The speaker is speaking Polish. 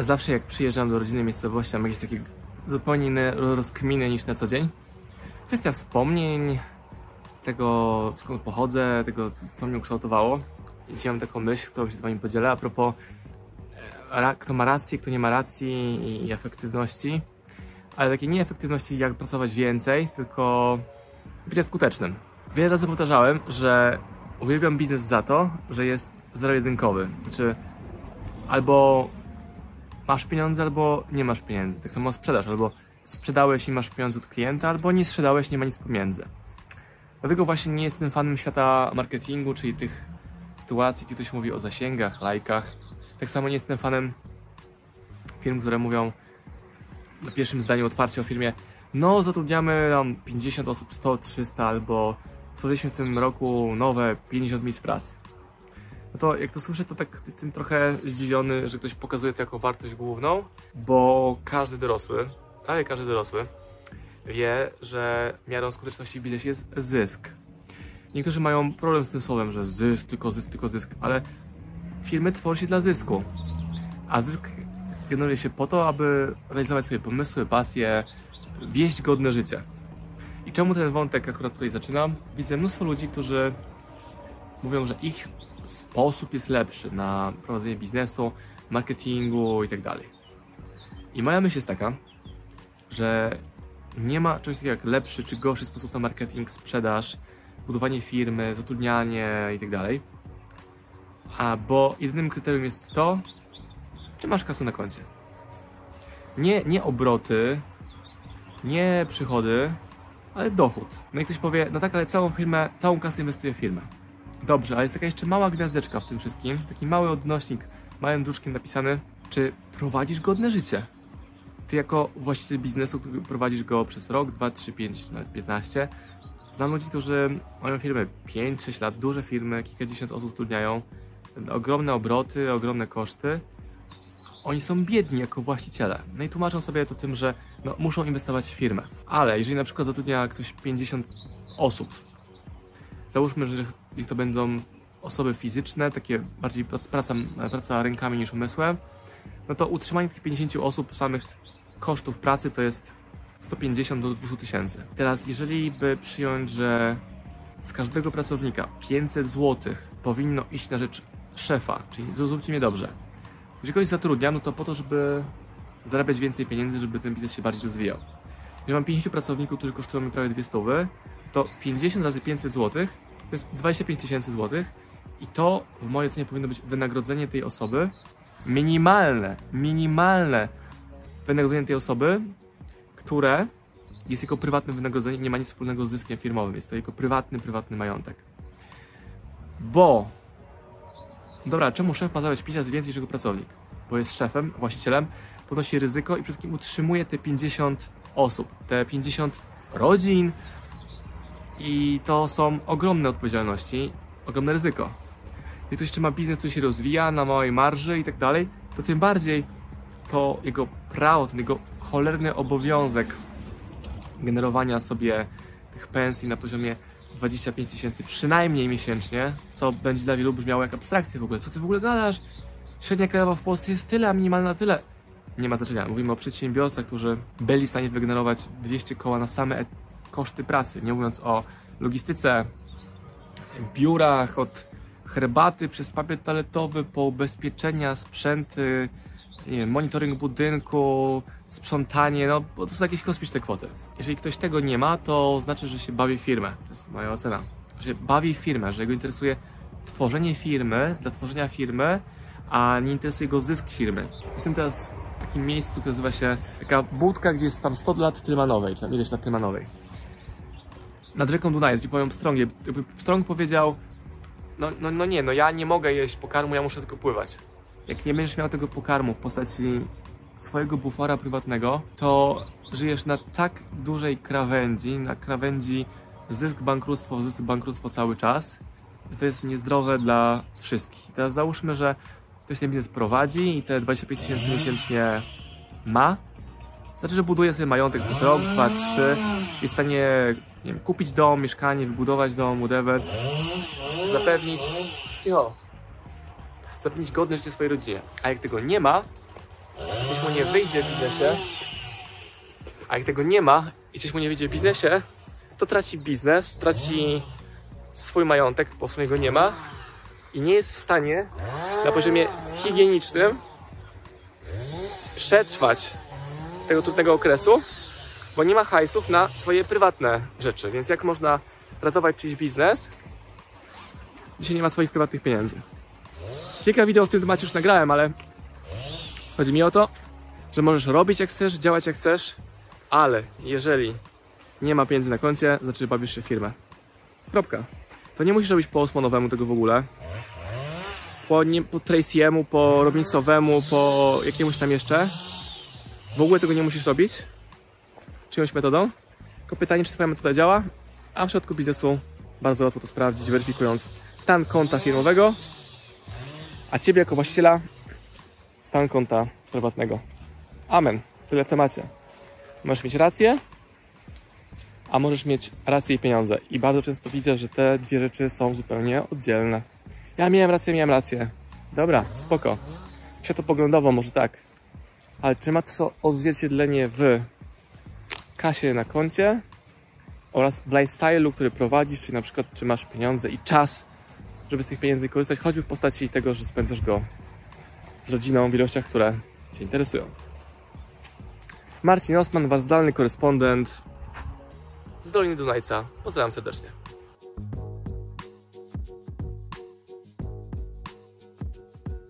Zawsze jak przyjeżdżam do rodzinnej miejscowości, mam jakieś takie zupełnie inne rozkminy niż na co dzień. Kwestia wspomnień, z tego skąd pochodzę, tego co mnie ukształtowało. I dzisiaj mam taką myśl, którą się z Wami podzielę a propos e, kto ma rację, kto nie ma racji i efektywności. Ale takiej nie efektywności jak pracować więcej, tylko bycie skutecznym. Wiele razy powtarzałem, że uwielbiam biznes za to, że jest zero-jedynkowy. Znaczy, albo masz pieniądze, albo nie masz pieniędzy. Tak samo sprzedaż, albo sprzedałeś i masz pieniądze od klienta, albo nie sprzedałeś, nie ma nic pomiędzy. Dlatego właśnie nie jestem fanem świata marketingu, czyli tych sytuacji, gdzie ktoś mówi o zasięgach, lajkach. Tak samo nie jestem fanem firm, które mówią na pierwszym zdaniu otwarcie o firmie no zatrudniamy tam 50 osób, 100, 300 albo stworzyliśmy w tym roku nowe 50 miejsc pracy. No to jak to słyszę, to tak jestem trochę zdziwiony, że ktoś pokazuje to jako wartość główną, bo każdy dorosły, ale każdy dorosły wie, że miarą skuteczności w biznesie jest zysk. Niektórzy mają problem z tym słowem, że zysk, tylko zysk, tylko zysk, ale firmy tworzy się dla zysku. A zysk generuje się po to, aby realizować swoje pomysły, pasje, wieść godne życie. I czemu ten wątek akurat tutaj zaczynam? Widzę mnóstwo ludzi, którzy mówią, że ich sposób jest lepszy na prowadzenie biznesu, marketingu i tak. I moja myśl jest taka, że nie ma czegoś takiego jak lepszy czy gorszy sposób na marketing, sprzedaż, budowanie firmy, zatrudnianie i tak. A bo jedynym kryterium jest to, czy masz kasę na koncie. Nie, nie obroty, nie przychody, ale dochód. No i ktoś powie, no tak, ale całą firmę, całą kasę inwestuję w firmę. Dobrze, ale jest taka jeszcze mała gwiazdeczka w tym wszystkim, taki mały odnośnik, małym druczkiem napisany, czy prowadzisz godne życie? Ty jako właściciel biznesu, który prowadzisz go przez rok, 2, 3, 5, nawet 15, znam ludzi, którzy mają firmy 5-6 lat, duże firmy, kilkadziesiąt osób zatrudniają, ogromne obroty, ogromne koszty. Oni są biedni jako właściciele. No i tłumaczą sobie to tym, że no, muszą inwestować w firmę. Ale jeżeli na przykład zatrudnia ktoś 50 osób, załóżmy, że to będą osoby fizyczne, takie bardziej praca, praca rękami niż umysłem, no to utrzymanie tych 50 osób samych kosztów pracy to jest 150 do 200 tysięcy. Teraz, jeżeli by przyjąć, że z każdego pracownika 500 zł powinno iść na rzecz szefa, czyli zrozumcie mnie dobrze, jeżeli kogoś zatrudniam, no to po to, żeby zarabiać więcej pieniędzy, żeby ten biznes się bardziej rozwijał. Jeżeli mam 50 pracowników, którzy kosztują mi prawie 200, to 50 razy 500 zł to jest 25 tysięcy złotych i to w mojej ocenie powinno być wynagrodzenie tej osoby minimalne, minimalne wynagrodzenie tej osoby, które jest jego prywatnym wynagrodzeniem, nie ma nic wspólnego z zyskiem firmowym. Jest to jego prywatny, prywatny majątek. Bo, dobra, czemu szef ma zarabiać 5 razy więcej niż jego pracownik? Bo jest szefem, właścicielem, ponosi ryzyko i przede wszystkim utrzymuje te 50 osób, te 50 rodzin i to są ogromne odpowiedzialności, ogromne ryzyko. Jeśli ktoś ma biznes, który się rozwija na małej marży i tak dalej, to tym bardziej to jego prawo, ten jego cholerny obowiązek generowania sobie tych pensji na poziomie 25 tysięcy przynajmniej miesięcznie, co będzie dla wielu brzmiało jak abstrakcja w ogóle. Co ty w ogóle gadasz? Średnia krajowa w Polsce jest tyle, a minimalna tyle. Nie ma znaczenia. Mówimy o przedsiębiorcach, którzy byli w stanie wygenerować 200 koła na same koszty pracy, nie mówiąc o logistyce, biurach, od herbaty przez papier toaletowy po ubezpieczenia, sprzęty, wiem, monitoring budynku, sprzątanie, no bo to są jakieś kosmiczne kwoty. Jeżeli ktoś tego nie ma, to znaczy, że się bawi firmę. To jest moja ocena. Że bawi firmę, że go interesuje tworzenie firmy dla tworzenia firmy, a nie interesuje go zysk firmy. Jestem teraz w takim miejscu, które nazywa się taka budka, gdzie jest tam 100 lat Tylmanowej, czy tam ileś lat Tylmanowej. Nad rzeką Dunaj, gdzie powiem Strong. Strong powiedział, no, no, no nie, no ja nie mogę jeść pokarmu, ja muszę tylko pływać jak nie będziesz miał tego pokarmu w postaci swojego bufora prywatnego, to żyjesz na tak dużej krawędzi, na krawędzi zysk, bankructwo, zysk, bankructwo cały czas, że to jest niezdrowe dla wszystkich. teraz załóżmy, że ktoś ten biznes prowadzi i te 25 tysięcy miesięcznie ma, znaczy, że buduje sobie majątek przez rok, dwa, trzy, jest w stanie nie wiem, kupić dom, mieszkanie, wybudować dom, whatever, zapewnić, cicho, zapewnić godne życie swojej rodzinie. A jak tego nie ma, nie wyjdzie w biznesie, a jak tego nie ma i coś mu nie wyjdzie w biznesie, to traci biznes, traci swój majątek, po prostu jego nie ma i nie jest w stanie na poziomie higienicznym przetrwać tego trudnego okresu, bo nie ma hajsów na swoje prywatne rzeczy. Więc jak można ratować czyjś biznes, gdzie się nie ma swoich prywatnych pieniędzy? Kilka wideo w tym temacie już nagrałem, ale chodzi mi o to, że możesz robić jak chcesz, działać jak chcesz, ale jeżeli nie ma pieniędzy na koncie, znaczy bawisz się firmę. Kropka. To nie musisz robić po Osmanowemu tego w ogóle. Po, po Tracy'emu, po Robinsowemu, po jakiemuś tam jeszcze. W ogóle tego nie musisz robić. Czyjąś metodą. Tylko pytanie, czy twoja metoda działa. A w przypadku biznesu bardzo łatwo to sprawdzić, weryfikując stan konta firmowego, a ciebie jako właściciela stan konta prywatnego. Amen. Tyle w temacie. Możesz mieć rację, a możesz mieć rację i pieniądze. I bardzo często widzę, że te dwie rzeczy są zupełnie oddzielne. Ja miałem rację, miałem rację. Dobra, spoko. Światopoglądowo może tak. Ale czy ma to odzwierciedlenie w kasie na koncie oraz w lifestyle'u, który prowadzisz, czyli na przykład czy masz pieniądze i czas, żeby z tych pieniędzy korzystać, choćby w postaci tego, że spędzasz go z rodziną w ilościach, które Cię interesują. Marcin Osman, Wasz zdalny korespondent z Doliny Dunajca. Pozdrawiam serdecznie.